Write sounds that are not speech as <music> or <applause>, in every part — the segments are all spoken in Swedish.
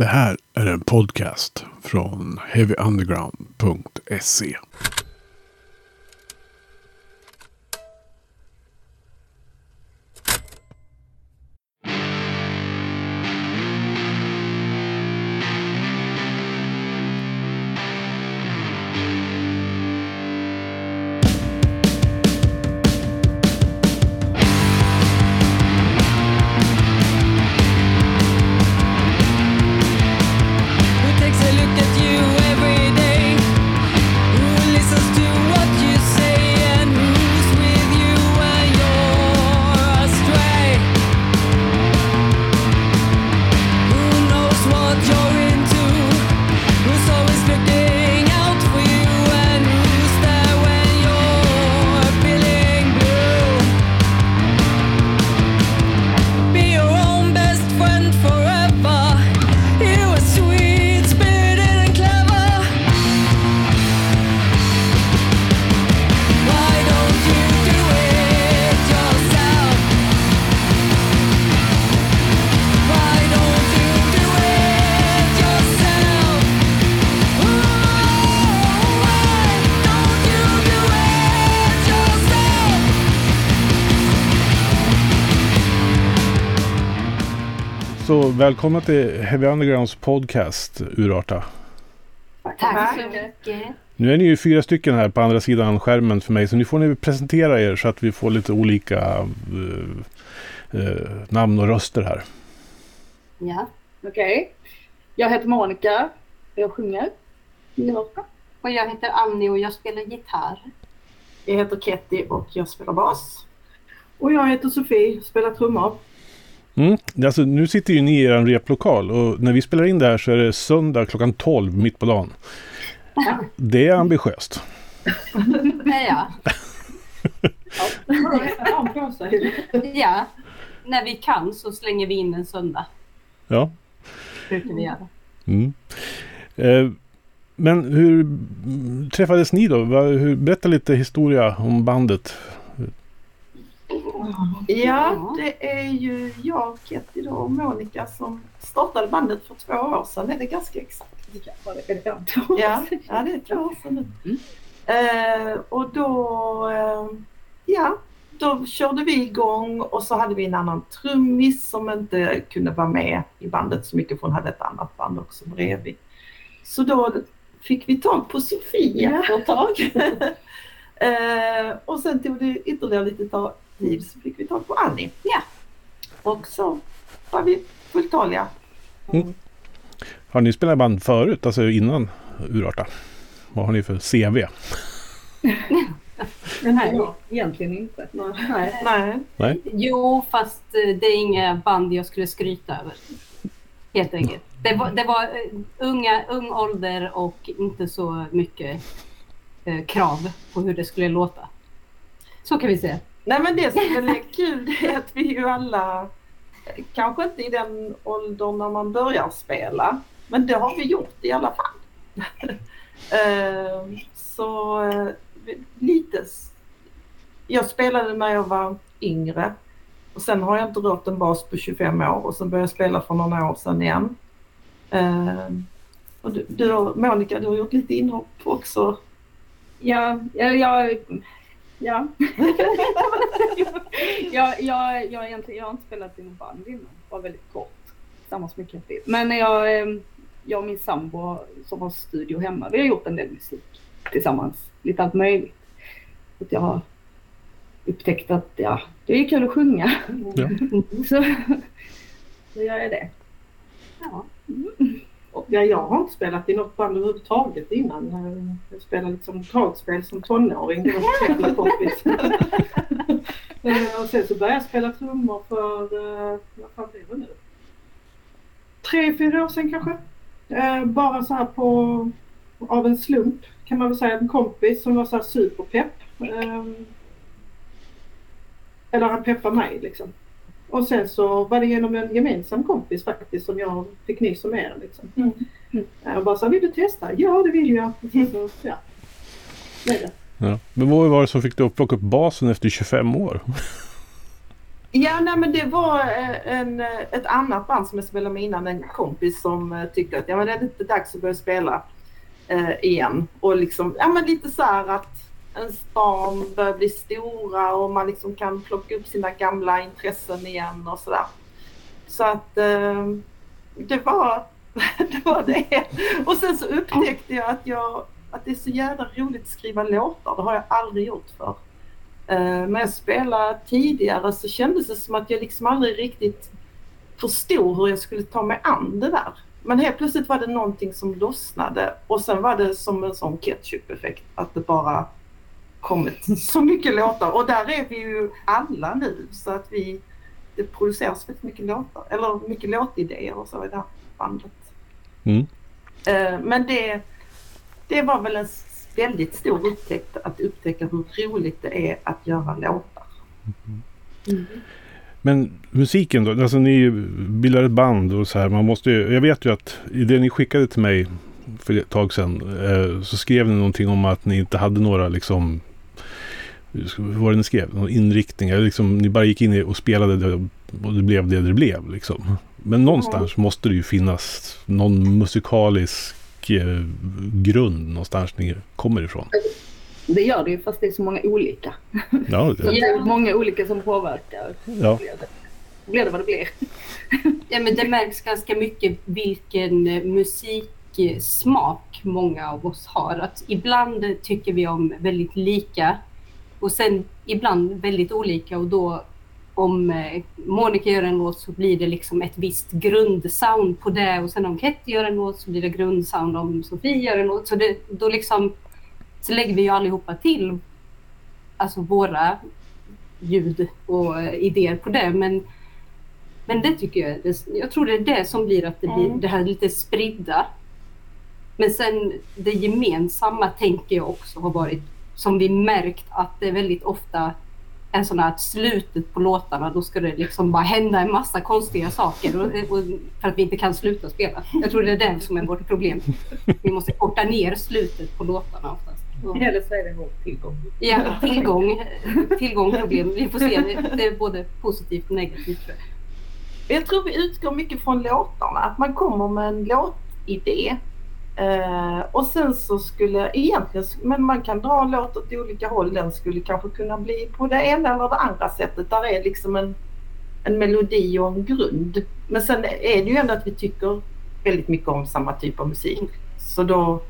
Det här är en podcast från heavyunderground.se. Så välkomna till Heavy Undergrounds podcast Urarta. Tack så mycket. Nu är ni ju fyra stycken här på andra sidan skärmen för mig så nu får ni presentera er så att vi får lite olika eh, eh, namn och röster här. Ja. Okej. Jag heter Monica. Jag sjunger. Urarta. Och jag heter Annie och jag spelar gitarr. Jag heter Ketty och jag spelar bas. Och jag heter Sofie, spelar trummor. Mm. Alltså, nu sitter ju ni i er replokal och när vi spelar in det här så är det söndag klockan 12 mitt på dagen. Det är ambitiöst. Ja, ja. När vi kan så slänger vi in en söndag. Ja. Brukar vi göra. Mm. Eh, men hur träffades ni då? Berätta lite historia om bandet. Ja, det är ju jag, Ketty då, och Monica som startade bandet för två år sedan. Är det ganska exakt? Ja, ja det är två år sedan nu. Eh, och då, eh, ja, då körde vi igång och så hade vi en annan trummis som inte kunde vara med i bandet så mycket för hon hade ett annat band också bredvid. Så då fick vi tag på Sofia efter ett tag. <laughs> eh, och sen tog det ytterligare lite ta- tid så fick vi tag på Annie. Ja. Och så var vi fulltaliga. Har ni spelat band förut, alltså innan Urarta? Vad har ni för CV? <laughs> Nej, egentligen inte. Nej. Nej. Jo, fast eh, det är inga band jag skulle skryta över. Helt enkelt. Det var, det var eh, unga, ung ålder och inte så mycket eh, krav på hur det skulle låta. Så kan vi säga. Nej men det som är kul det är att vi ju alla, kanske inte i den åldern när man börjar spela, men det har vi gjort i alla fall. <laughs> Eh, så eh, lite, jag spelade när jag var yngre och sen har jag inte rört en bas på 25 år och sen började jag spela för några år sedan igen. Eh, och du, du Monica, du har gjort lite inhopp också. Ja, ja, jag... Ja. <laughs> jag, jag, jag, egentligen, jag har inte spelat i någon band innan. Bara väldigt kort. Tillsammans med Katty. Men jag, eh, jag och min sambo som har studio hemma, vi har gjort en del musik tillsammans. Lite allt möjligt. Att jag har upptäckt att ja, det är kul att sjunga. Ja. <laughs> Så, så gör jag det. Ja. Och ja, jag har inte spelat i något band överhuvudtaget innan. Jag spelade liksom dragspel som tonåring. Det var så kompis. <laughs> Eh, och sen så började jag spela trummor för, eh, vad fan blir det nu? Tre, fyra år sedan kanske. Eh, Bara så här på, av en slump kan man väl säga. En kompis som var så här superpepp. Eh, Eller han peppade mig liksom. Och sen så var det genom en gemensam kompis faktiskt som jag fick nys om er. Liksom. Mm. Jag bara så här, vill du testa? Ja det vill jag. <laughs> Så, ja. Det det. Ja. Men vad var det som fick dig att plocka upp basen efter 25 år? <laughs> Ja, nej, men det var eh, en, eh, ett annat band som jag spelade med innan, en kompis som eh, tyckte att ja, men det är lite dags att börja spela eh, igen. Och liksom, ja men lite så här att ens barn börjar bli stora och man liksom kan plocka upp sina gamla intressen igen och sådär. Så att eh, det var <laughs> det. Var det. Och sen så upptäckte jag att, jag att det är så jävla roligt att skriva låtar. Det har jag aldrig gjort för. Eh, när jag spelade tidigare så kändes det som att jag liksom aldrig riktigt förstod hur jag skulle ta mig an det där. Men helt plötsligt var det någonting som lossnade och sen var det som en sån ketchup-effekt att det bara kommit så mycket låtar och där är vi ju alla nu så att vi det produceras väldigt mycket låtar eller mycket låtidéer och så i det här bandet. Mm. Eh, Men det, det var väl en väldigt stor upptäckt att upptäcka hur roligt det är att göra låtar. Men musiken då? Alltså ni bildar ett band och så här. Man måste ju, jag vet ju att i det ni skickade till mig för ett tag sedan eh, så skrev ni någonting om att ni inte hade några liksom vad var det ni skrev? Någon inriktning? Eller liksom, ni bara gick in och spelade det, och det blev det det blev. Liksom. Men någonstans måste det ju finnas någon musikalisk eh, grund någonstans ni kommer ifrån. Det gör det ju fast det är så många olika. Ja, det, det <laughs> är många olika som påverkar. ja. Blir det, blir det vad det blir. Ja, men det märks ganska mycket vilken eh, musiksmak många av oss har. Att ibland tycker vi om väldigt lika och sen ibland väldigt olika och då om eh, Monica gör en låt så blir det liksom ett visst grundsound på det och sen om Ketty gör en låt så blir det grundsound om Sofie gör en låt. Så det, då liksom så lägger vi ju allihopa till alltså våra ljud och eh, idéer på det. Men men det tycker jag, det, jag tror det är det som blir att det blir Mm. det här lite spridda. Men sen det gemensamma tänker jag också har varit, som vi märkt att det är väldigt ofta en sån här slutet på låtarna, då ska det liksom bara hända en massa konstiga saker och, och, för att vi inte kan sluta spela. Jag tror det är det som är vårt problem. Vi måste korta ner slutet på låtarna oftast. Och- Eller så är det vår tillgång. Ja, tillgång, tillgång problem. Vi får se, det, är både positivt och negativt. Jag tror vi utgår mycket från låtarna. Att man kommer med en låtidé. Eh, och sen så skulle egentligen, men man kan dra en låt åt olika håll. Den skulle kanske kunna bli på det ena eller det andra sättet. Där är liksom en, en melodi och en grund. Men sen är det ju ändå att vi tycker väldigt mycket om samma typ av musik. Så då,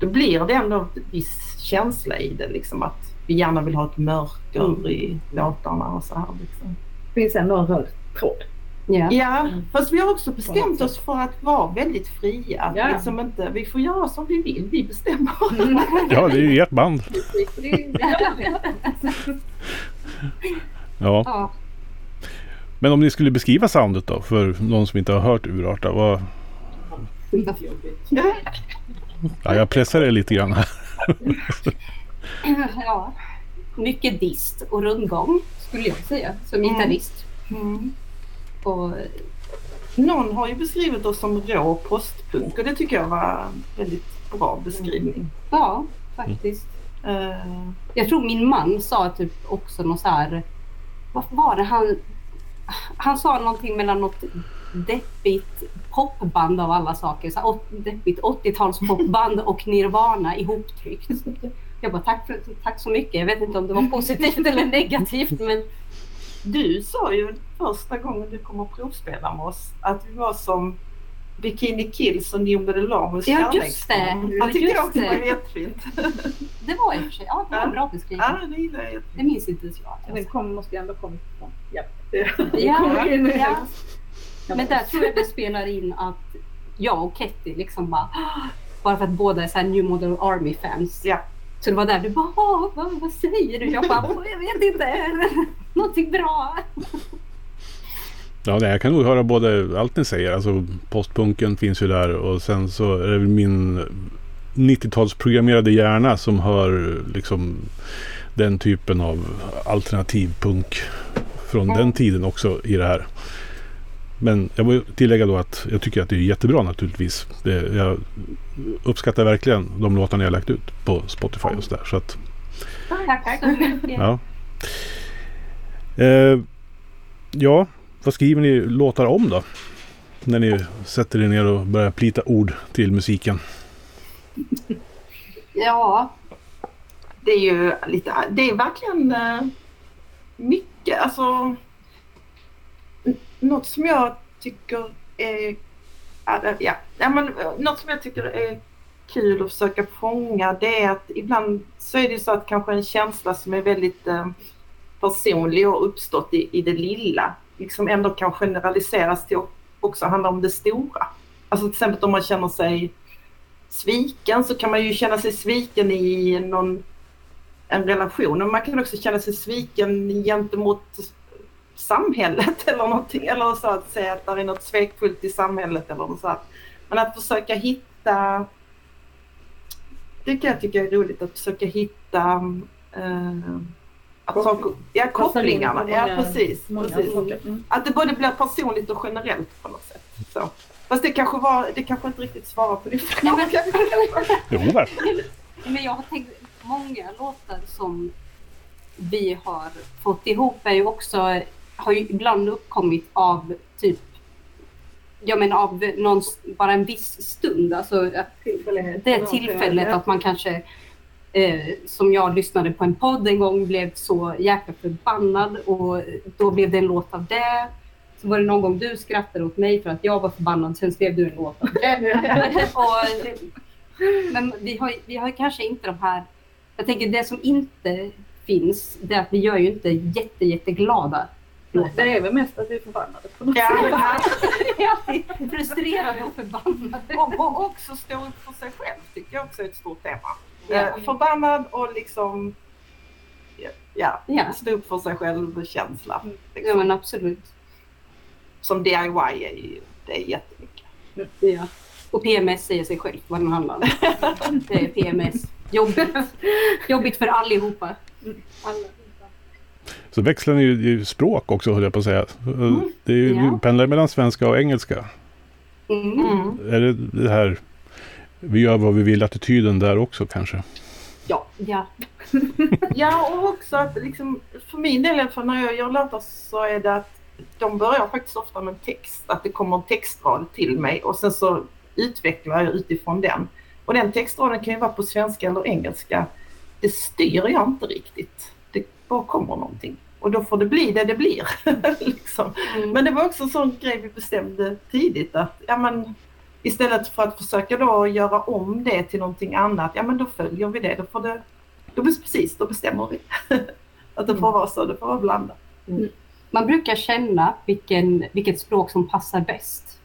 då blir det ändå en viss känsla i det. Liksom att vi gärna vill ha ett mörker i låtarna och så här. Liksom. Det finns ändå en röd tråd. Ja. Ja, fast vi har också bestämt oss för att vara väldigt fria. Att Ja. Liksom inte, vi får göra som vi vill, vi bestämmer. <laughs> ja, det är ju ert band. <laughs> Ja. Ja. Men om ni skulle beskriva soundet då för någon som inte har hört Urarta. Vad, ja, jag pressar er lite grann här. <laughs> ja. Mycket dist och rundgång skulle jag säga som Mm. gitarrist. Och, Någon har ju beskrivit oss som rå postpunk och det tycker jag var en väldigt bra beskrivning. ja, faktiskt. Eh, Jag tror min man sa typ också något så här. Vad var det han? Han sa någonting mellan något deppigt popband av alla saker. Så här, åt- deppigt 80-tals popband <laughs> och Nirvana ihoptryckt. Jag bara tack, för, tack så mycket. Jag vet inte om det var positivt eller negativt men du sa ju första gången du kom och provspela med oss att vi var som Bikini Kills och New Middle Lamus Ja, just det. Jag tycker Just också det var det. jättefint. <laughs> det var i och för sig ja, det var en bra beskrivning. Ja, det gillar jag Det minns inte ens jag. Den kom, måste ju ändå kommit ifrån. Ja. <laughs> Ja, ja. Men där tror jag det spelar in att jag och Ketty liksom bara <gasps> bara för att båda är så här New Model Army fans. Ja. Så det var där du bara "Åh, vad, vad säger du? Jag bara "Åh, jag vet inte. <laughs> Någonting bra. Ja, nej, jag kan nog höra både allt ni säger. Alltså postpunken finns ju där och sen så är det min 90-talsprogrammerade hjärna som hör liksom den typen av alternativpunk från den tiden också i det här. Men jag vill tillägga då att jag tycker att det är jättebra naturligtvis. Det, jag uppskattar verkligen de låtar ni har lagt ut på Spotify och sådär. Så att, Tack så <laughs> mycket. ja. Eh, Ja, vad skriver ni låtar om då? När ni sätter er ner och börjar plita ord till musiken. <laughs> Ja, Det är ju lite, det är verkligen eh, mycket, alltså något som jag tycker är, ja, ja, men, eh, något som jag tycker är kul att försöka fånga det är att ibland så är det så att kanske en känsla som är väldigt eh, personlig och uppstått i, i det lilla liksom ändå kan generaliseras till att också handla om det stora. Alltså till exempel om man känner sig sviken så kan man ju känna sig sviken i någon en relation. Men man kan också känna sig sviken gentemot samhället <laughs> eller någonting. Eller så att säga att det är något svekfullt i samhället eller något sånt. Men att försöka hitta det kan jag tycka är roligt att försöka hitta eh, att Koppling. saker, ja, kopplingarna. Många- Ja, precis. Precis. Mm. Att det både blir personligt och generellt på något sätt. Så. Fast det kanske, var, det kanske inte riktigt svarar på din fråga. <laughs> Jo, där. men jag har tänkt många låtar som vi har fått ihop är ju också, har ju ibland uppkommit av typ, ja men av någon, bara en viss stund. Alltså att Tillfällighet. det tillfället att man kanske, eh, som jag lyssnade på en podd en gång, blev så jäkla förbannad och då blev det en låt av det. Så var det någon gång du skrattade åt mig för att jag var förbannad, sen skrev du en låt av det. <laughs> och, men vi har, vi har kanske inte de här, jag tänker det som inte finns, det är att vi gör ju inte jätte, jätteglada Det är väl mest att vi är förbannade på något Ja, sätt. Frustrerade och förbannade. och, och också stå upp för sig själv tycker jag också är ett stort tema. Ja. Eh, förbannad och liksom ja, Ja. stå upp för sig själv känsla. Ja Liksom. men absolut. Som DIY är ju det är jättemycket. Ja. Och PMS säger sig själv vad den handlar om. <laughs> Det är PMS. Jobbigt. Jobbigt för allihopa. Alla. Så växlar ni ju språk också, höll jag på att säga. Det är ju, Ja. pendlar mellan svenska och engelska. Mm. Mm. Är det det här, vi gör vad vi vill, attityden där också kanske? Ja. Ja <laughs> och också att liksom, för min del fall när jag gör låtar så är det att de börjar faktiskt ofta med text. Att det kommer en textrad till mig och sen så utvecklar jag utifrån den. Och den textraden kan ju vara på svenska eller engelska. Det styr jag inte riktigt. Bara kommer någonting. Och då får det bli det det blir. <laughs> liksom. Mm. Men det var också en sån grej vi bestämde tidigt att ja, men, istället för att försöka då göra om det till någonting annat, ja men då följer vi det. Då får det då, precis, då bestämmer vi. <laughs> att det får vara så, det får vara blandat. Man brukar känna vilken, vilket språk som passar bäst.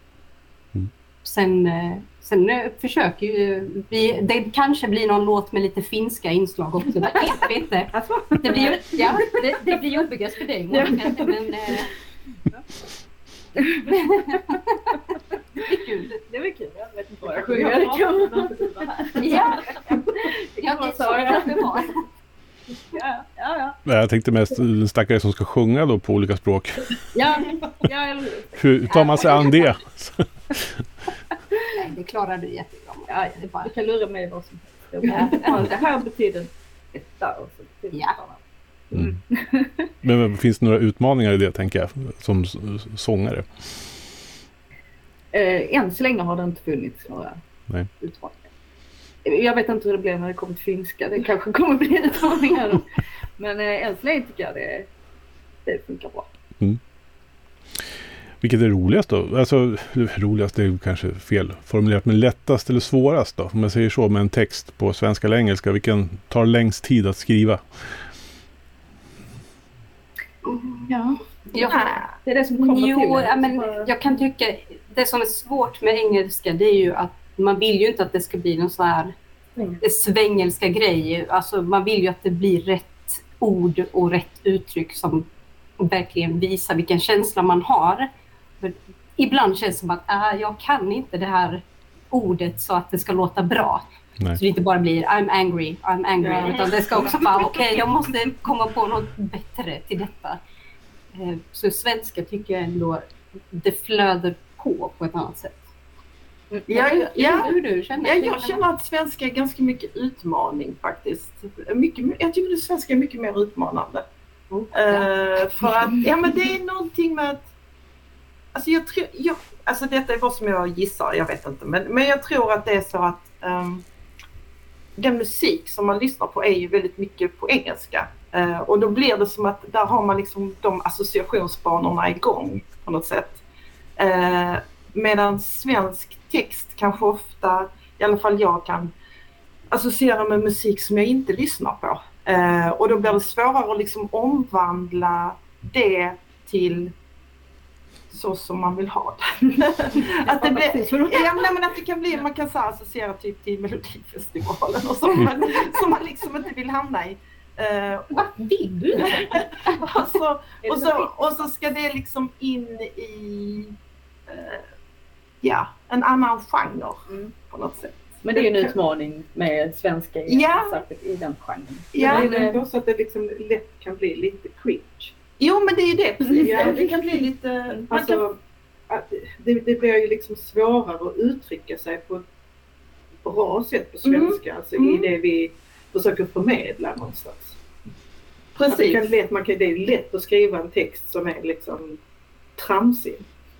Mm. Sen, eh, sen eh, försöker ju vi, det kanske blir någon låt med lite finska inslag också. Det vet vi inte. Det blir, ju- ja, det, det blir jobbigast för dig Monica, men eh, det är kul. det var kul. Jag vet inte vad jag sjunger. Ja, ja det är så det kan det vara. Ja, ja, ja. Jag tänkte mest den stackare som ska sjunga då på olika språk. Ja, ja? Hur tar man sig an det? <laughs> Nej, det klarar du jättebra. Ja, Det är bara, Du kan lura mig vad som helst. Ja. <laughs> Ja, Det här betyder detta och så betyder Ja. Mm. <laughs> Men finns det några utmaningar i det tänker jag, som sångare? Eh, än så länge har det inte funnits några Nej. utmaningar. Jag vet inte hur det blir när det kommer till finska. Det kanske kommer bli <laughs> utmaningar. Men eh, än så länge tycker jag det, det funkar bra. Vilket är roligast då? Alltså roligast är kanske fel formulerat, men lättast eller svårast då? Om jag säger så med en text på svenska eller engelska, vilken tar längst tid att skriva? Ja, jag, det är det som kommer Jo, till. ja, men jag kan tycka det som är svårt med engelska det är ju att man vill ju inte att det ska bli någon sån här Mm. svängelska grej. Alltså man vill ju att det blir rätt ord och rätt uttryck som verkligen visar vilken känsla man har. För ibland känns det som att äh, jag kan inte det här ordet så att det ska låta bra. Nej. Så det inte bara blir I'm angry, I'm angry. Ja. Utan det ska också vara okej, jag måste komma på något bättre till detta. Eh, Så svenska tycker jag ändå det flöder på på ett annat sätt. Ja, Jag ja. hur du känner. Ja, jag känner att svenska är ganska mycket utmaning faktiskt. Mycket, jag tycker att svenska är mycket mer utmanande. Eh, för att, ja men det är någonting med att, alltså jag tror, jag, alltså detta är vad som jag gissar, jag vet inte, men, men jag tror att det är så att um, den musik som man lyssnar på är ju väldigt mycket på engelska. Uh, och då blir det som att där har man liksom de associationsbanorna igång på något sätt. Uh, medan svensk text kanske ofta, i alla fall jag kan associera med musik som jag inte lyssnar på. Uh, och då blir det svårare att liksom omvandla det till så som man vill ha det. <laughs> att, det blir, ja, nej, men att det kan bli, man kan så associera typ till Melodifestivalen och så, men, <laughs> som man liksom inte vill hamna i. Eh, Vad vill du? <laughs> och, så, och, så, och så ska det liksom in i eh, ja, en annan genre Mm. på något sätt. Men det är ju en utmaning med svenska Ja. särskilt i den genren. Ja, Men det är också att det liksom lätt kan bli lite cringe. Jo men det är ju det precis. Ja. Det kan bli lite... Kan, Alltså, att det, det blir ju liksom svårare att uttrycka sig på ett bra sätt på svenska. Alltså i Mm. det vi försöker förmedla någonstans. Kan precis, lätt, man kan, det är lätt att skriva en text som är liksom tramsig.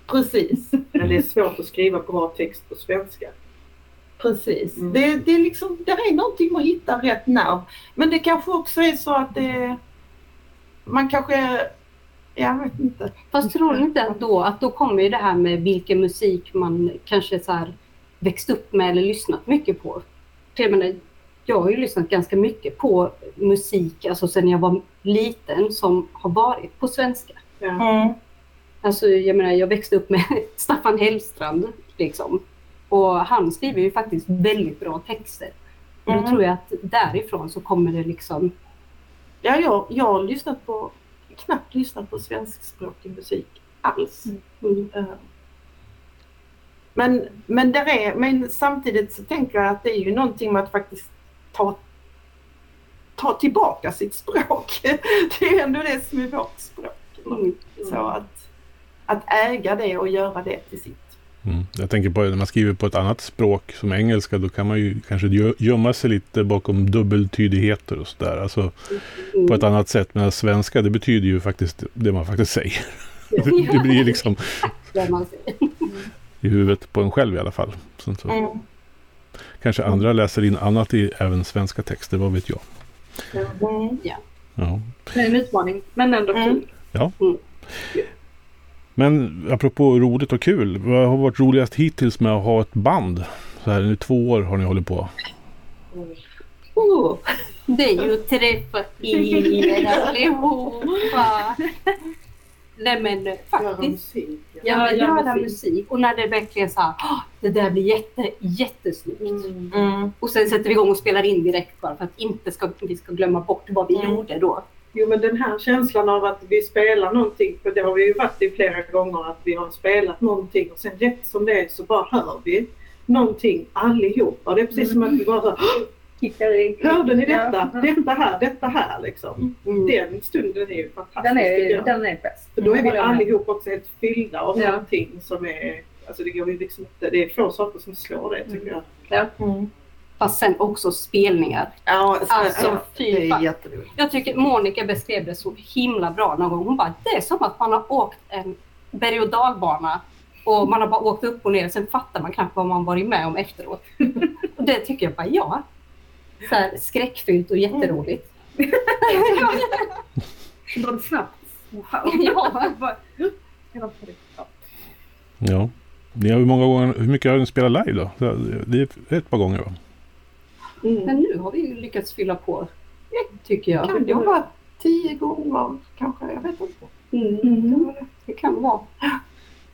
precis, Men det är svårt att skriva bra text på svenska. precis. Mm. Det, det, är liksom, det är någonting att hitta rätt nerv. Men det kanske också är så att det... Man kanske... Jag vet inte. Fast tror ni inte att då, att då kommer ju det här med vilken musik man kanske så här växt upp med eller lyssnat mycket på. Jag, menar, jag har ju lyssnat ganska mycket på musik, alltså sen jag var liten, som har varit på svenska. Ja. Alltså jag menar, jag växte upp med <laughs> Staffan Hellstrand liksom. Och han skriver ju faktiskt väldigt bra texter. Och då Mm. tror jag att därifrån så kommer det liksom, Ja, jag, jag har lyssnat på, knappt lyssnat på svenskspråkig musik alls. mm, Eh, Men, men, där är, men samtidigt så tänker jag att det är ju någonting med att faktiskt ta, ta tillbaka sitt språk. <laughs> Det är ändå det som är vårt språk. mm, Så att, att äga det och göra det till sitt. Mm. Jag tänker på när man skriver på ett annat språk som engelska, då kan man ju kanske gö- gömma sig lite bakom dubbeltydigheter och sådär. Alltså mm. på ett annat sätt. Men svenska, det betyder ju faktiskt det man faktiskt säger. Det, <laughs> det blir liksom <laughs> <laughs> i huvudet på en själv i alla fall. Sen så Mm. kanske andra läser in annat i även svenska texter, vad vet jag. Mm. Ja. Det är en utmaning, men ändå Mm. kul. Men apropå roligt och kul, vad har varit roligast hittills med att ha ett band? Så här, nu två år har ni hållit på. Oh. Det är ju att träffa er allihopa. Nej men Göra faktiskt. musik. Ja. Ja, Ja, göra göra musik. Och när det verkligen så här, "Åh, det där blir jätte, jättesnyggt. Mm. Mm. Och sen sätter vi igång och spelar in direkt bara för att inte ska, vi ska glömma bort vad vi Mm. gjorde då. Jo men den här känslan av att vi spelar någonting, för det har vi ju varit i flera gånger att vi har spelat någonting och sen rätt som det är så bara hör vi någonting allihopa. Det är precis som att vi bara hör, hörde ni detta? Detta här, detta här liksom. Mm. Den stunden är ju fantastisk. Den är, den är bäst. För då är vi med. allihop också helt fyllda av Ja. någonting som är, alltså det går ju liksom inte, det är få saker som slår det tycker jag. Mm. Fast sen också spelningar. Ja, Alltså, ja, fy det är jätteroligt. Jag tycker Monica beskrev det så himla bra någon gång. Hon bara, det är som att man har åkt en berg och dalbana och man har bara åkt upp och ner och sen fattar man knappt vad man varit med om efteråt. Och det tycker jag bara, ja. Så här, skräckfyllt och jätteroligt. <laughs> Går det snabbt? Wow. Ja. Ja. Ja. Ni har hur, många gånger, hur mycket har ni spelat live då? Det är ett par gånger va? Men nu har vi ju lyckats fylla på, tycker jag. Kan det vara tio gånger kanske? Jag vet inte. Mm. Det kan vara.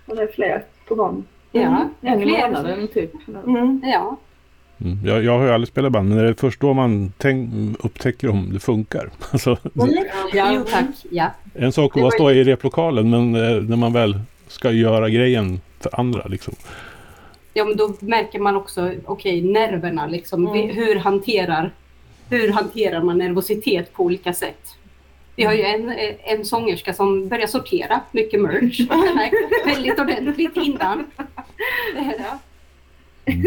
Och det är fler på gång. Ja, En i fler. månaden typ. Mm. Ja. Mm. Jag, jag har ju aldrig spelat band, men det är först då man tänk, upptäcker om det funkar. <laughs> Alltså, ja, tack. Ja. en sak att stå i replokalen, men eh, när man väl ska göra grejen för andra liksom. Ja, men då märker man också, okej, nerverna liksom. Mm. Hur hanterar, hur hanterar man nervositet på olika sätt? Vi har ju en, en sångerska som börjar sortera mycket merch. <laughs> Väldigt ordentligt innan. Ja.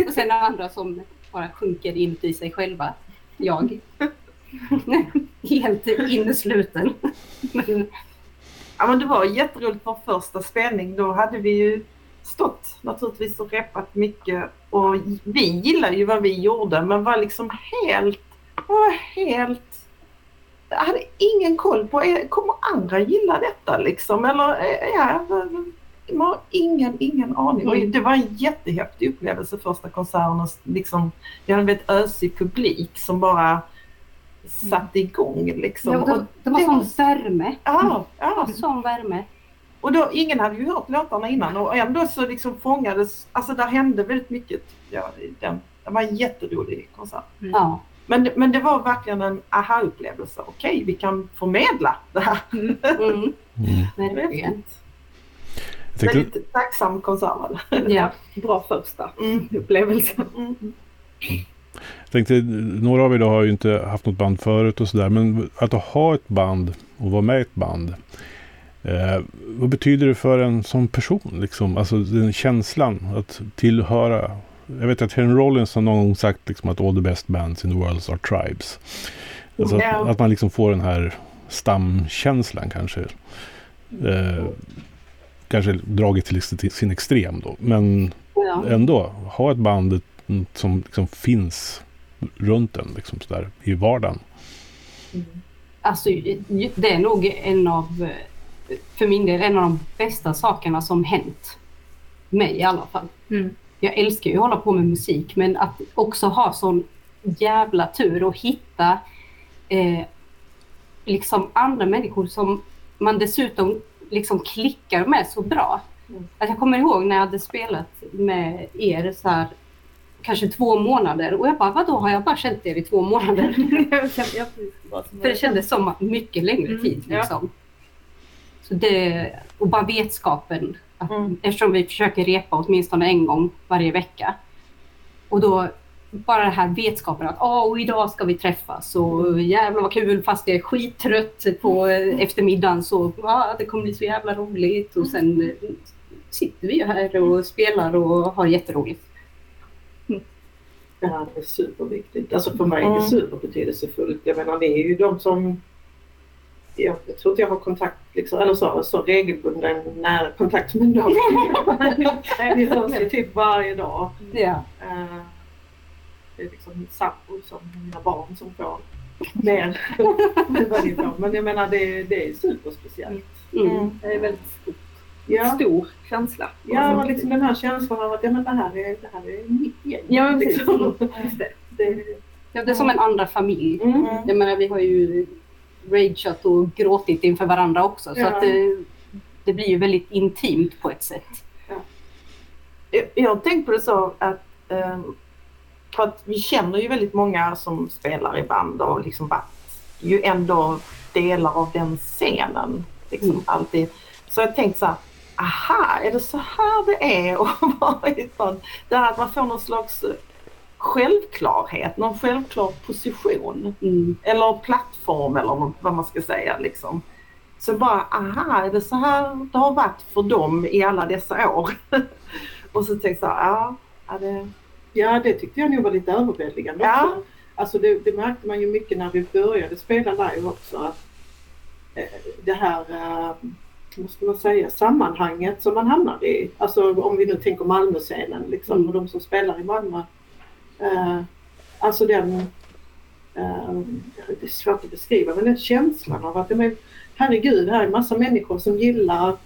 Och sen andra som bara sjunker inuti sig själva. Jag. helt innesluten. Ja, men det var jätteroligt på första spelning. Då hade vi ju stått naturligtvis och reppat mycket och vi gillade ju vad vi gjorde men var liksom helt, var helt jag hade ingen koll på, kommer andra gilla detta liksom? Eller eh, ja, man har ingen, ingen aning. Och det var en jättehäftig upplevelse första konserten. och Liksom, vi hade en väldigt ösig publik som bara satte igång liksom. ja, Och det, det var det sån värme. Ja, Det ja. sån värme. Och då, ingen hade ju hört låtarna innan och ändå så liksom fångades, alltså där hände väldigt mycket. Ja, den, det var en jätterolig konsert. Ja. Men, det- men det var verkligen en aha-upplevelse. Okej, vi kan förmedla det här. Mm, Mm. verkligen. Jag tänkte, Väldigt tacksam konsert. Ja. Bra första Mm. upplevelse. Mm. tänkte, några av er då har ju inte haft något band förut och sådär. Men att ha ett band och vara med i ett band. Eh, vad betyder det för en som person? Liksom? Alltså den känslan att tillhöra. Jag vet att Henry Rollins har någon gång sagt liksom, att all the best bands in the world are tribes. Alltså Ja. att, att man liksom får den här stamkänslan kanske. Eh, kanske dragit till sin- extrem då. Men Ja. ändå ha ett band mm, som liksom finns runt en liksom sådär, i vardagen. Alltså, det är nog en av, för min del, en av de bästa sakerna som hänt mig i alla fall. Mm. Jag älskar ju att hålla på med musik, men att också ha sån jävla tur och hitta eh, liksom andra människor som man dessutom liksom klickar med så bra. Mm. Att jag kommer ihåg när jag hade spelat med er så här kanske två månader och jag bara, vadå har jag bara känt er i två månader? <laughs> Jag jag För det kändes som mycket längre Mm, tid. ja. Så det, och bara vetskapen. Att, Mm. Eftersom vi försöker repa åtminstone en gång varje vecka. Och då bara den här vetskapen att Åh, och idag ska vi träffas och jävlar vad kul fast jag är skittrött på eftermiddagen så ja, det kommer bli så jävla roligt och sen eh, sitter vi här och spelar och har jätteroligt. Det här är superviktigt. Alltså för mig är det Mm. superbetydelsefullt. Jag menar vi är ju de som jag, jag tror inte jag har kontakt, liksom, eller så, så regelbunden nära kontakt med dem. <laughs> vi hörs ju typ varje dag. Eh, det är liksom sambo som mina barn som får mer än vad ni får. Men jag menar det, det är superspeciellt. Mm. Det är väldigt stort. Ja, stor känsla. ja och liksom den här känslan av att ja, men det, här är, det här är mitt gäng. Ja, precis. liksom. <laughs> Just det. det, Ja, det är som en andra familj. mm. Jag menar, vi har ju rageat och gråtit inför varandra också. Så Ja. att det, det blir ju väldigt intimt på ett sätt. Jag- Jag tänkt på det så att, eh, för att vi känner ju väldigt många som spelar i band och liksom varit ju ändå delar av den scenen. Liksom Mm. alltid. Så jag tänkte så här, aha, är det så här det är att vara i ett band? Det här att man får någon slags eh, självklarhet, någon självklar position Mm. eller plattform eller vad- man ska säga liksom. Så bara, aha, är det så här det har varit för dem i alla dessa år? <laughs> och så tänkte jag ja, ja det, Ja, det tyckte jag nog var lite överväldigande Ja. också. Alltså det, det märkte man ju mycket när vi började spela live också. Att, eh, det här, eh, vad ska man säga, sammanhanget som man hamnar i. Alltså om vi nu tänker Malmöscenen liksom, Mm. och de som spelar i Malmö. Eh, alltså den, eh, det är svårt att beskriva, men den känslan av att men, herregud, här är massa människor som gillar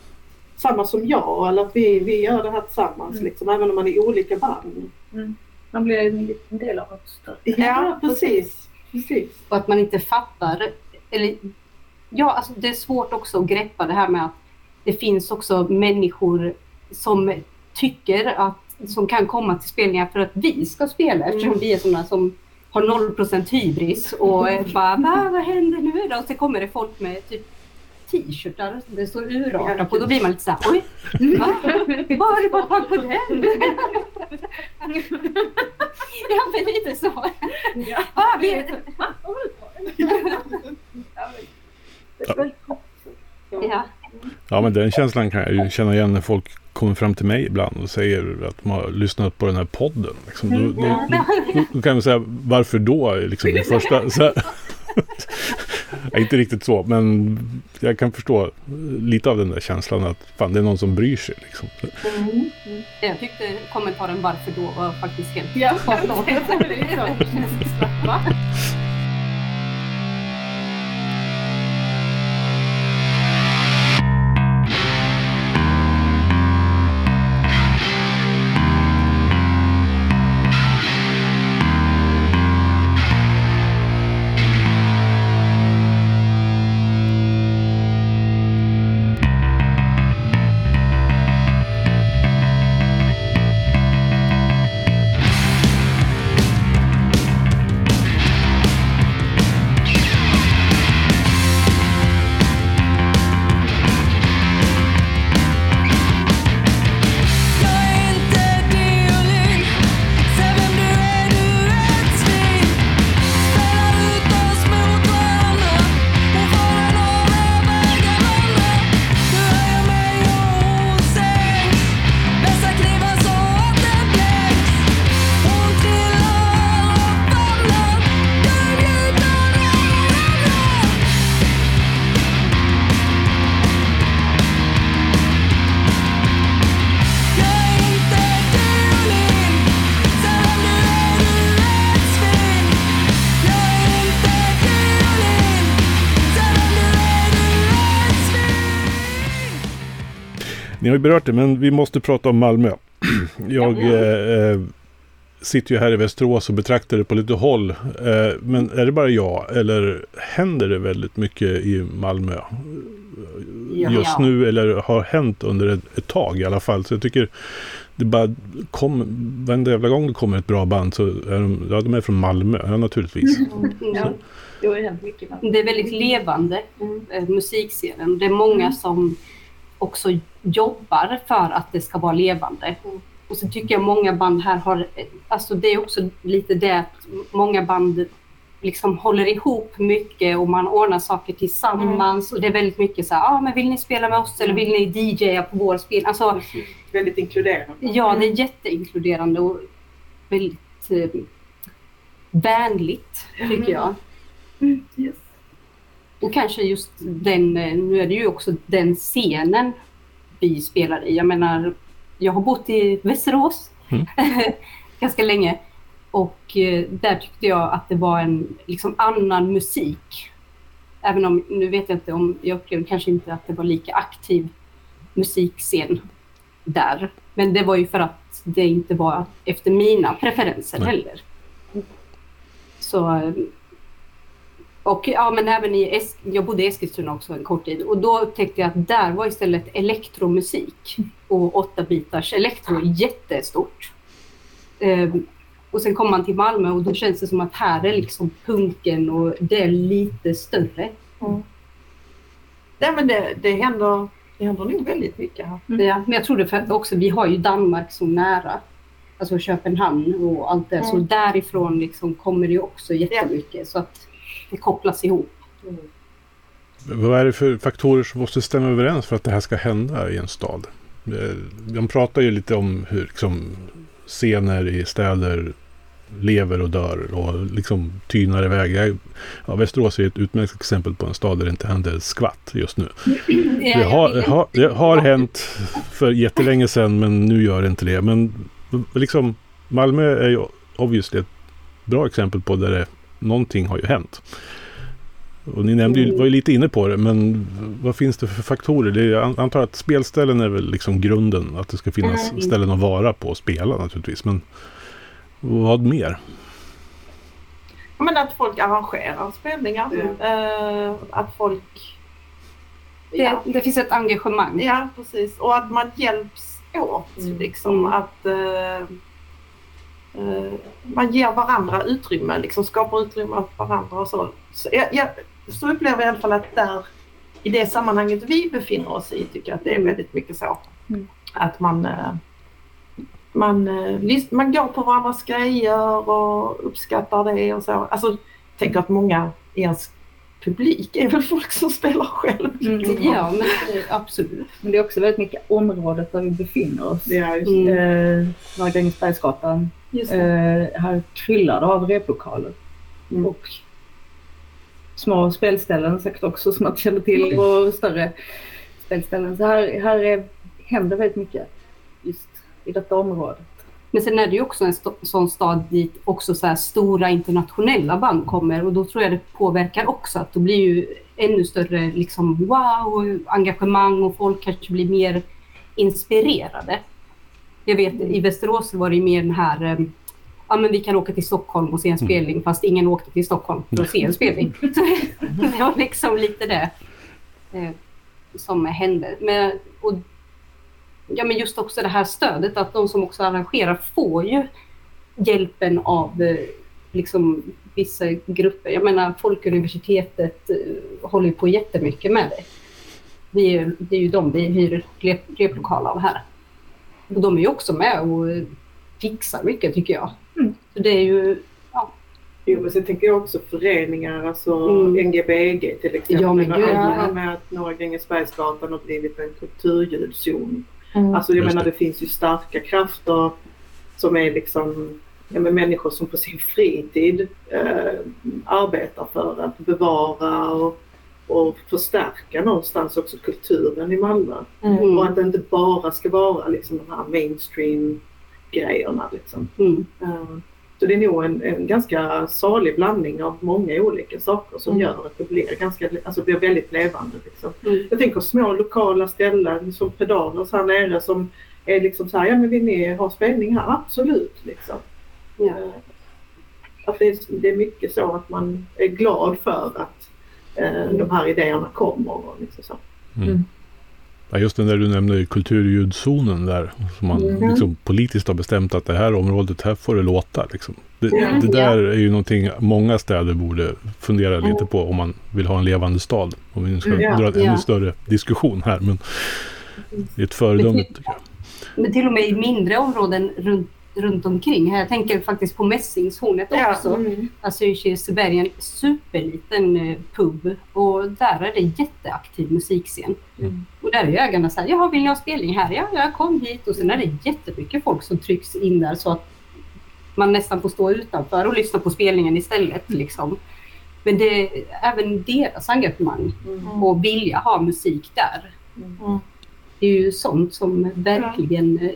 samma som jag eller att vi, vi gör det här tillsammans Mm. liksom, även om man är i olika band. Man blir en liten del av något större. Ja, precis. precis. Och att man inte fattar. Eller, ja, alltså det är svårt också att greppa det här med att det finns också människor som tycker att som kan komma till spelningar för att vi ska spela eftersom vi är sådana som har 0% hybris och <laughs> bara Va, vad händer nu då? Och så kommer det folk med typ t-shirtar det står urarta på. Då blir man lite såhär oj, va? Var det bara tag på den? <laughs> ja men lite så. Ja, vi, väldigt kort. ja. Ja, men den känslan kan jag ju känna igen när folk kommer fram till mig ibland och säger att de har lyssnat på den här podden. Liksom. Då, då, då, då kan man säga, varför då? Liksom, det första, <laughs> så här. Ja, inte riktigt så, men jag kan förstå lite av den där känslan att fan, det är någon som bryr sig. Liksom. Mm. Jag tyckte kommentaren varför då var faktiskt helt Ja, <laughs> Ni har ju berört det, men vi måste prata om Malmö. <clears throat> Jag eh, eh, sitter ju här i Västerås och betraktar det på lite håll. Eh, men är det bara jag eller händer det väldigt mycket i Malmö Ja. just nu? Eller har hänt under ett, ett tag i alla fall. Så jag tycker det bara kom, varenda jävla gång det kommer ett bra band så är de, ja, de är från Malmö, ja, naturligtvis. Ja, det Det är väldigt levande, eh, musikscenen. Det är många som också jobbar för att det ska vara levande. Och så tycker jag många band här har, alltså det är också lite det att många band liksom håller ihop mycket och man ordnar saker tillsammans. Och det är väldigt mycket så här, ah, men vill ni spela med oss eller vill ni DJa på vår spel? Alltså, Precis. Väldigt inkluderande. Ja, det är jätteinkluderande och väldigt eh, vänligt tycker jag. Mm, yes. Och kanske just den, eh, nu är det ju också den scenen vi spelar i. Jag menar, jag har bott i Västerås Mm. <laughs> ganska länge och eh, där tyckte jag att det var en liksom annan musik. Även om, nu vet jag inte om, jag upplevde kanske inte att det var lika aktiv musikscen där. Men det var ju för att det inte var efter mina preferenser Nej. heller. Så eh, och ja, men även i es- jag bodde i Eskilstuna också en kort tid och då tänkte jag att där var istället elektromusik och åtta bitars elektro jättestort. Ehm, och sen kom man till Malmö och då känns det som att här är liksom punken och det är lite större. Nej, men det, det, händer, det händer nog väldigt mycket här. Ja, men jag tror det för att också, vi har ju Danmark så nära. Alltså Köpenhamn och allt det. Så Mm. därifrån liksom kommer det också jättemycket. Så att det kopplas ihop. Vad är det för faktorer som måste stämma överens för att det här ska hända i en stad? Eh, De pratar ju lite om hur liksom, scener i städer lever och dör och liksom tynar iväg. Ja, Västerås är ett utmärkt exempel på en stad där det inte händer skvatt just nu. <clears throat> Det har, har, det har hänt för jättelänge sedan men nu gör det inte det. Men liksom Malmö är ju obviously ett bra exempel på där det, någonting har ju hänt. Och ni nämnde ju, var ju lite inne på det, men vad finns det för faktorer? Det är, jag antar att spelställen är väl liksom grunden, att det ska finnas Mm. ställen att vara på och spela naturligtvis. Men vad mer? Men att folk arrangerar spelningar. Eh, att folk... Ja, Det, det finns ett engagemang. ja, precis. Och att man hjälps åt. Mm. Liksom, Mm. Att eh, man ger varandra utrymme, liksom skapar utrymme åt varandra och så. Så, jag, jag, så upplever jag i alla fall att där, i det sammanhanget vi befinner oss i, tycker jag att det är väldigt mycket så. Mm. Att man, eh, man, eh, man går på varandras grejer och uppskattar det och så. Alltså, tänker att många i ens publik är väl folk som spelar själv. Mm. Ja, men det- absolut. Men det är också väldigt mycket området där vi befinner oss. Ja, just Mm. Eh, Norra Grängesbergsgatan. Just Eh, här kryllar det av replokaler. Mm. Och små spelställen säkert också som man känner till och större spelställen. Så här, här är, händer väldigt mycket just i detta område. Men sen är det ju också en st- sån stad dit också så här stora internationella band kommer och då tror jag det påverkar också att då blir ju ännu större liksom wow, engagemang och folk kanske blir mer inspirerade. Jag vet i Västerås var det mer den här eh, ja men vi kan åka till Stockholm och se en spelning fast ingen åkte till Stockholm för att se en spelning. <laughs> Så det var liksom lite det eh, som hände. Men, och ja, men just också det här stödet, att de som också arrangerar får ju hjälpen av eh, liksom, vissa grupper. Jag menar, Folkuniversitetet eh, håller ju på jättemycket med det. Vi är, det är ju de vi hyr rep, replokal av här. Och de är ju också med och eh, fixar mycket tycker jag. Mm. Så det är ju, ja, Jo, men sen tänker jag också föreningar, alltså Mm. NGBG till exempel. Ja, men gud. arbetat med att Norra Grängesbergsgatan har blivit en kulturljudzon. Mm. Alltså jag Just menar det. det finns ju starka krafter som är liksom ja, men människor som på sin fritid eh, arbetar för att bevara och, och förstärka någonstans också kulturen i Malmö. Mm. Och att det inte bara ska vara liksom de här mainstream grejerna. Liksom. mm, Eh, Så det är nog en, en ganska salig blandning av många olika saker som Mm. gör att det blir, ganska, alltså blir väldigt levande. Liksom. mm, Jag tänker små lokala ställen som Pedalers här nere som är liksom så här, ja men vill ni ha spelning här? Absolut. Liksom. ja. Eh, Att det, är, det är mycket så att man är glad för att eh, de här idéerna kommer. Och liksom så. Mm. Ja, just den där du nämnde kulturljudzonen där. Som man Mm. liksom politiskt har bestämt att det här området, här får det låta. Liksom. Det, Ja. det där är ju någonting många städer borde fundera lite på om man vill ha en levande stad. Om vi nu ska Mm, ja. dra en ännu större diskussion här. Men det är ett föredöme tycker jag. Men till och med i mindre områden runt, runt omkring. Jag tänker faktiskt på Mässingshornet Ja, också. Mm. Alltså i Kirseberg, en superliten eh, pub. Och där är det jätteaktiv musikscen. Mm. Och där är ju ägarna så här, jaha vill ni ha spelning här? Ja, jag kom hit. Och sen är det jättemycket folk som trycks in där så att man nästan får stå utanför och lyssna på spelningen istället. Liksom. Men det är även deras engagemang Mm. och vilja ha musik där. Mm. Det är ju sånt som verkligen, eh,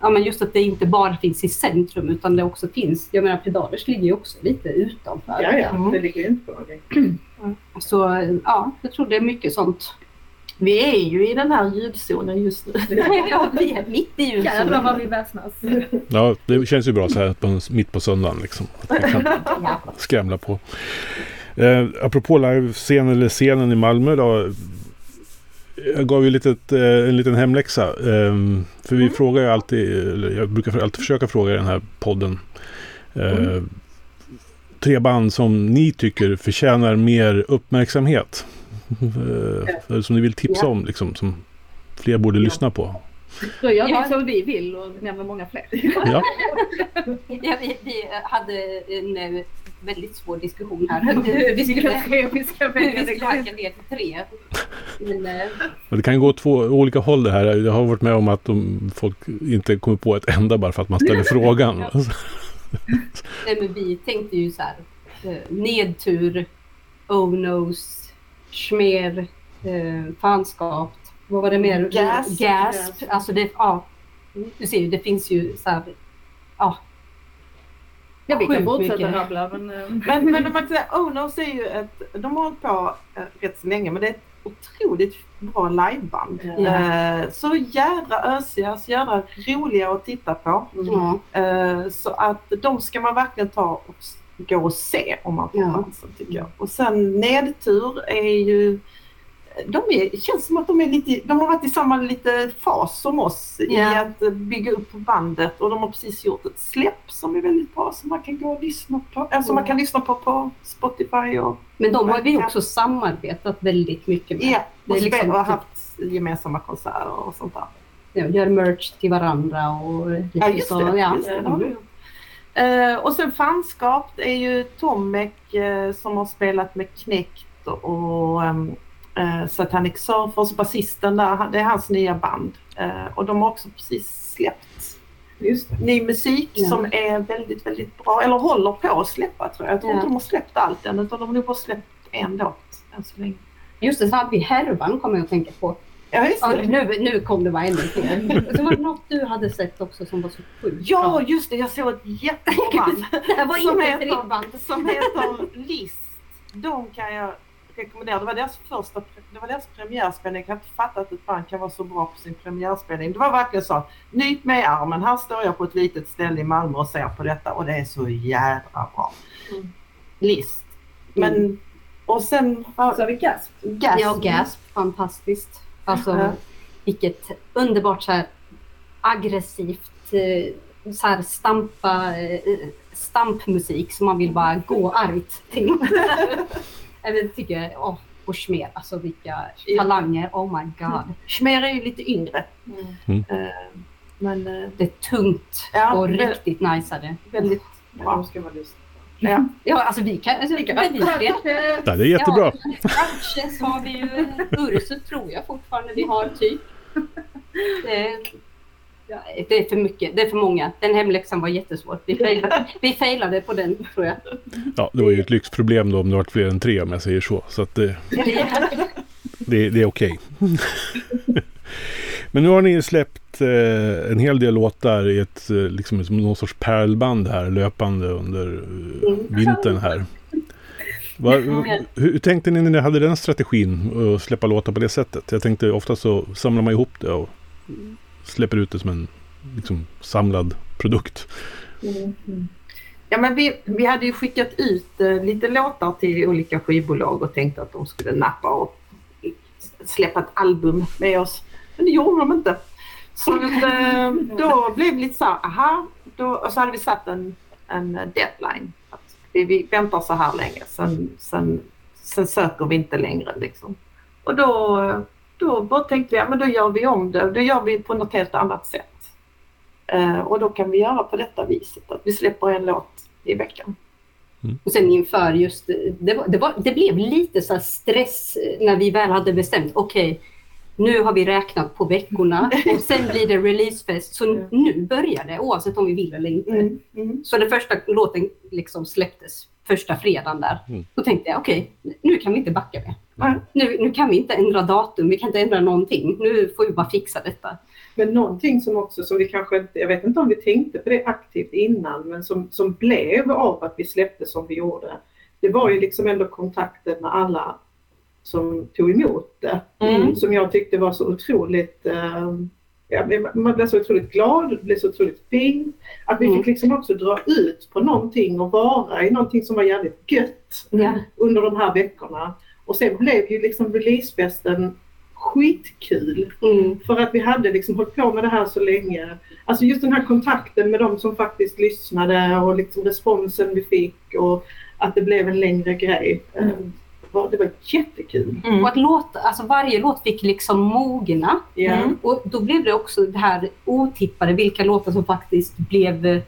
ja men just att det inte bara finns i centrum utan det också finns, jag menar Pedalers ligger ju också lite utanför. Ja, ja, Mm. det ligger ju inte på någonting. Så ja, jag tror det är mycket sånt. Vi är ju i den här ljudzonen just nu. ja, <laughs> vi är mitt i Jävlar vad vi väsnas. Ja, det känns ju bra så här på, mitt på söndagen. Liksom. Att vi kan <laughs> Ja. skramla på. Eh, apropå livescenen eller scenen i Malmö då. Jag gav ju litet, eh, en liten hemläxa. Eh, för vi frågar ju alltid, jag brukar alltid försöka fråga i den här podden. Eh, Tre band som ni tycker förtjänar mer uppmärksamhet. <laughs> Eh, som ni vill tipsa om, liksom, som fler borde lyssna på. Då gör Ja. vi som vi vill och nämner många fler. Ja, Ja, vi, vi hade en eh, väldigt svår diskussion här. <laughs> Vi skulle, vi <laughs> välja vi det. skulle hacka ner till tre. Men, eh, Men det kan gå två olika håll det här. Jag har varit med om att de, folk inte kommer på ett enda bara för att man ställer <laughs> frågan. Nej, men vi tänkte ju så här. Eh, nedtur, oh-nos, schmer, eh, fanskap. Vad var det mer? Gasp. Gasp. Alltså det, ja. Du ser ju, det finns ju så här. Ja. Ja, vi kan Sjukt fortsätta rabbla men... eh, Men, men man kan säga, Owners är ju ett, de har hållit på eh, rätt så länge men det är ett otroligt bra liveband. Ja. Eh, så jädra ösiga, så jädra roliga att titta på. ja. Eh, så att de ska man verkligen ta och gå och se om man får Ja. chansen tycker jag. Och sen Nedtur är ju de är, känns som att de är lite, de har varit i samma lite fas som oss i Ja. att bygga upp bandet och de har precis gjort ett släpp som är väldigt bra som man kan gå och lyssna på, alltså man kan lyssna på på Spotify och Men de har vi också samarbetat väldigt mycket med. ja, Det och, liksom och typ- haft gemensamma konserter och sånt där. Ja, gör merch till varandra och lite Ja just så. det. Ja. Just vi gjort. Eh, och sen fanskap det är ju Tomek eh, som har spelat med Knäckt och ehm, eh, Satanic Surfers, basisten där, det är hans nya band. Eh, och de har också precis släppt Just det. ny musik Ja. som är väldigt, väldigt bra. Eller håller på att släppa tror jag. Jag tror Ja. inte de har släppt allt än utan de har nog bara släppt en låt än så länge. Just det, så hade vi härvan kommer jag att tänka på. Ja, just Ja, det. nu, nu kom det bara ännu fler. Så var det något du hade sett också som var så sjukt Ja, bra. just det. Jag såg ett <laughs> jättebra band Det var som inte ett heter, ribband. som heter List. De kan jag rekommendera. Det var deras första, det var deras premiärspelning. Jag kan inte fatta att ett band kan vara så bra på sin premiärspelning. Det var verkligen så. Nyt mig i armen. Här står jag på ett litet ställe i Malmö och ser på detta och det är så jävla bra. Mm. List. Men, och sen... Så har vi Gasp. Gas. Ja, Gasp. Fantastiskt. Alltså, Ja. vilket underbart så här aggressivt eh, så här stampa, eh, stampmusik som man vill bara gå argt till. <laughs> Eller tycker jag, åh, och Schmer, alltså vilka talanger, oh my god. Schmer är ju lite yngre. Mm. Eh, Men eh, Det är tungt Ja, och det- riktigt najsade. väldigt Ja, bra. de ska lyssna. Ja. Ja, alltså vi kan, alltså, vi kan. Ja, det är jättebra. Ja, kanske så har vi ju Ursus tror jag fortfarande vi har typ. <laughs> Det, det är för mycket, det är för många. Den hemläxan var jättesvår. Vi failade, <laughs> vi failade på den tror jag. Ja, det var ju ett lyxproblem då om det varit fler än tre om jag säger så. Så att det, <laughs> det, det är okej. <laughs> Men nu har ni släppt eh, en hel del låtar i ett, eh, liksom, som någon sorts pärlband här löpande under eh, vintern här. Va, hur, hur tänkte ni när ni hade den strategin att släppa låtar på det sättet? Jag tänkte ofta så samlar man ihop det och släpper ut det som en liksom, samlad produkt. Ja, men vi, vi hade ju skickat ut eh, lite låtar till olika skivbolag och tänkte att de skulle nappa och släppa ett album med oss. Men det gjorde de inte. Så att, eh, <laughs> då blev det lite så här, aha, då, och så hade vi satt en, en deadline. Att vi, vi väntar så här länge, sen, sen, sen söker vi inte längre liksom. Och då, då bara tänkte vi, ja men då gör vi om det, då gör vi på något helt annat sätt. Eh, och då kan vi göra på detta viset, att vi släpper en låt i veckan. Och sen inför just, det, var, det, var, det blev lite så här stress när vi väl hade bestämt, okej, nu har vi räknat på veckorna <laughs> och sen blir det releasefest. Så nu börjar det oavsett om vi vill eller inte. Mm, mm. Så den första låten liksom släpptes första fredagen där. Mm. Då tänkte jag, okej, nu kan vi inte backa mer. Nu, nu kan vi inte ändra datum, vi kan inte ändra någonting. Nu får vi bara fixa detta. Men någonting som också, som vi kanske inte, jag vet inte om vi tänkte på det aktivt innan, men som, som blev av att vi släppte som vi gjorde. Det var ju liksom ändå kontakten med alla som tog emot det. Mm. Som jag tyckte var så otroligt, eh, ja, man blev så otroligt glad, det blev så otroligt fint. Att vi Mm. fick liksom också dra ut på någonting och vara i någonting som var jävligt gött Ja. under de här veckorna. Och sen blev ju liksom releasefesten skitkul. Mm. För att vi hade liksom hållit på med det här så länge. Alltså just den här kontakten med de som faktiskt lyssnade och liksom responsen vi fick och att det blev en längre grej. Eh, var- Det var jättekul. Och att låta, alltså varje låt fick liksom mogna. Ja. Mm. Och då blev det också det här otippade, vilka låtar som faktiskt blev eh,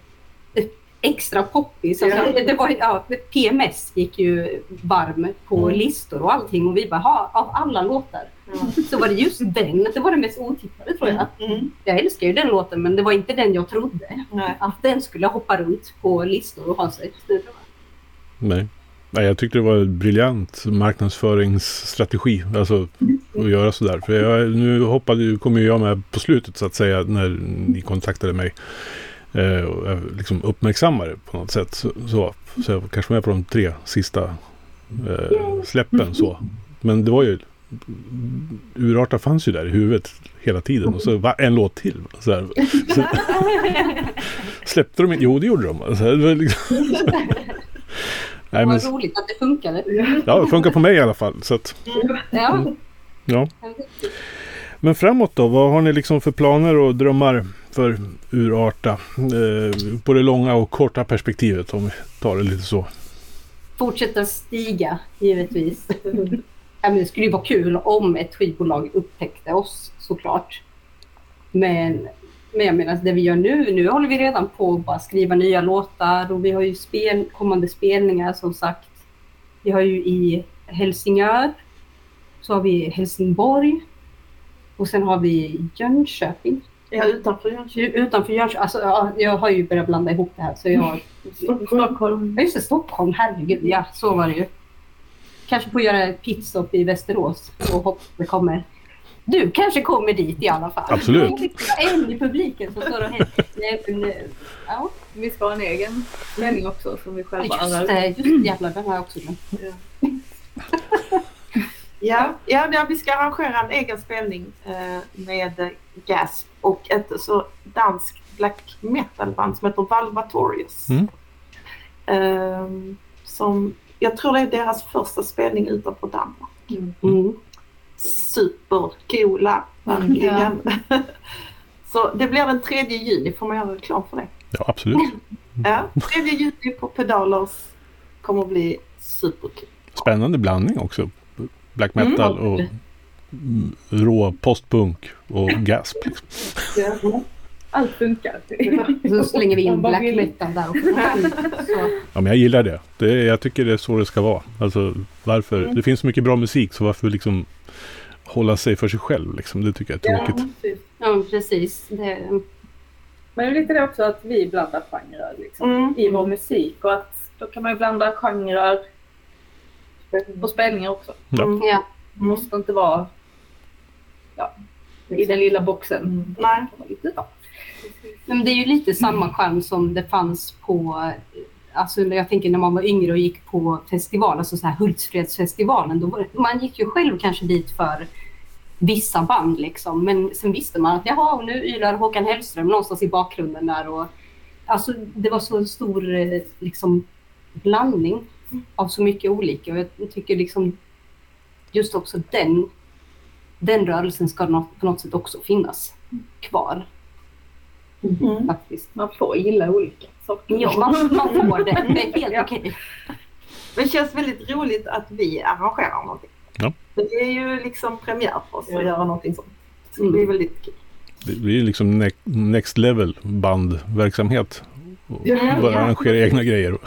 extra poppis. Alltså, Ja. det, var, ja, PMS gick ju varm på Mm. listor och allting och vi bara, ha, av alla låtar Ja. så var det just den, det var den mest otippade tror jag. Mm. Jag älskar ju den låten men det var inte den jag trodde. Nej. Att den skulle hoppa runt på listor och ha sig. Nej. Nej, jag tyckte det var en briljant marknadsföringsstrategi. Alltså att göra sådär. För jag, nu hoppade, kom ju jag med på slutet så att säga när ni kontaktade mig. Eh, jag liksom uppmärksammade på något sätt. Så, så, så jag var kanske med på de tre sista eh, släppen. Så. Men det var ju Urarta fanns ju där i huvudet hela tiden. Och så var en låt till. Så här. Så, <laughs> släppte de inte? Jo, det gjorde de. Alltså, det var liksom, Det <laughs> Nej, var men, roligt att det funkade. ja, det funkar på mig i alla fall. Så att, Ja. ja. Men framåt då? Vad har ni liksom för planer och drömmar för Urarta? Eh, på det långa och korta perspektivet om vi tar det lite så. Fortsätta stiga givetvis. <laughs> ja, men det skulle ju vara kul om ett skivbolag upptäckte oss såklart. Men, men jag menar det vi gör nu, nu håller vi redan på att bara skriva nya låtar och vi har ju spel, kommande spelningar som sagt. Vi har ju i Helsingör, så har vi Helsingborg och sen har vi Jönköping. Ja, utanför Jönköping. Utanför Jönköping, alltså ja, jag har ju börjat blanda ihop det här så jag Stockholm. Ja just det, Stockholm, herregud. Ja, så var det ju. kanske får göra ett pitstop i Västerås och hoppas det kommer. Du kanske kommer dit i alla fall. Absolut. En i publiken som står och hänger. Eh, Ja, Vi ska ha en egen spelning också som vi själva just det. Just det, jävlar, den har jag också glömt. Ja, <laughs> ja, ja, vi ska arrangera en egen spelning eh, med eh, Gasp och ett så danskt black metal-band som heter Valvatorius. Mm. Ehm, som, jag tror det är deras första spelning utanför Danmark. Mm. Supercoola, verkligen. <laughs> så det blir den 3 juni, får man göra reklam för det? Ja, absolut. <laughs> Ja, 3 juni på Pedalers kommer att bli superkul. Spännande blandning också. Black metal och mm, rå postpunk och gasp. Liksom. Allt funkar. Så slänger vi in black metal där också. Så. Ja, men jag gillar det. det. Jag tycker det är så det ska vara. Alltså, varför? Mm. Det finns så mycket bra musik så varför liksom hålla sig för sig själv? Liksom? Det tycker jag är tråkigt. Ja, precis. Det, Men det är lite det också att vi blandar genrer liksom, Mm. i vår musik och att då kan man ju blanda genrer på spelningar också. Ja. Mm. ja. Det måste inte vara ja, i den lilla boxen. Mm. Nej. Men det är ju lite samma charm som det fanns på, alltså när jag tänker när man var yngre och gick på festival, alltså så här Hultsfredsfestivalen, då var, man gick ju själv kanske dit för vissa band liksom, men sen visste man att jaha, nu ylar Håkan Hellström någonstans i bakgrunden där och alltså det var så stor eh, liksom blandning av så mycket olika och jag tycker liksom just också den, den rörelsen ska på något sätt också finnas kvar Mm. faktiskt. Man får gilla olika saker. Ja, man, man får det. Det är helt Ja. okej. Men det känns väldigt roligt att vi arrangerar någonting. Ja. Det är ju liksom premiär för oss Ja. att göra någonting sånt. Så Mm. det blir väldigt kul. Det blir liksom ne- next level bandverksamhet. Och Ja, bara arrangera egna grejer.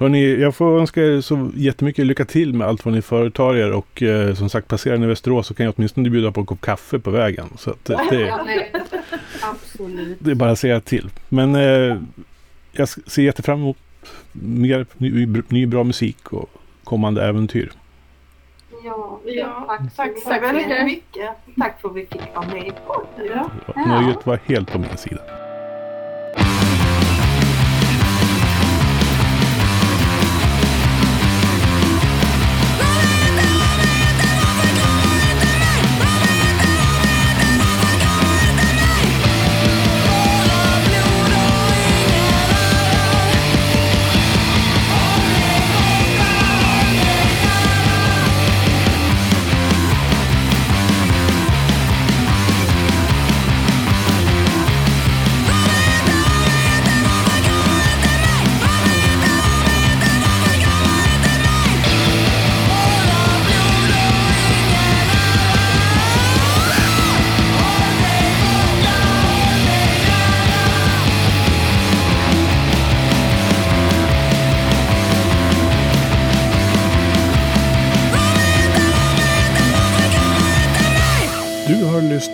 Hörrni, jag får önska er så jättemycket lycka till med allt vad ni företar er och eh, som sagt passerar ni Västerås så kan jag åtminstone bjuda på en kopp kaffe på vägen. Så att, eh, det, absolut. det är bara att säga till. Men eh, jag ser jättefram emot mer ny, ny bra musik och kommande äventyr. Ja, Ja, tack, tack så tack. väldigt mycket. Tack för att vi fick vara med i podden. Ja. Nöjet var helt på min sida.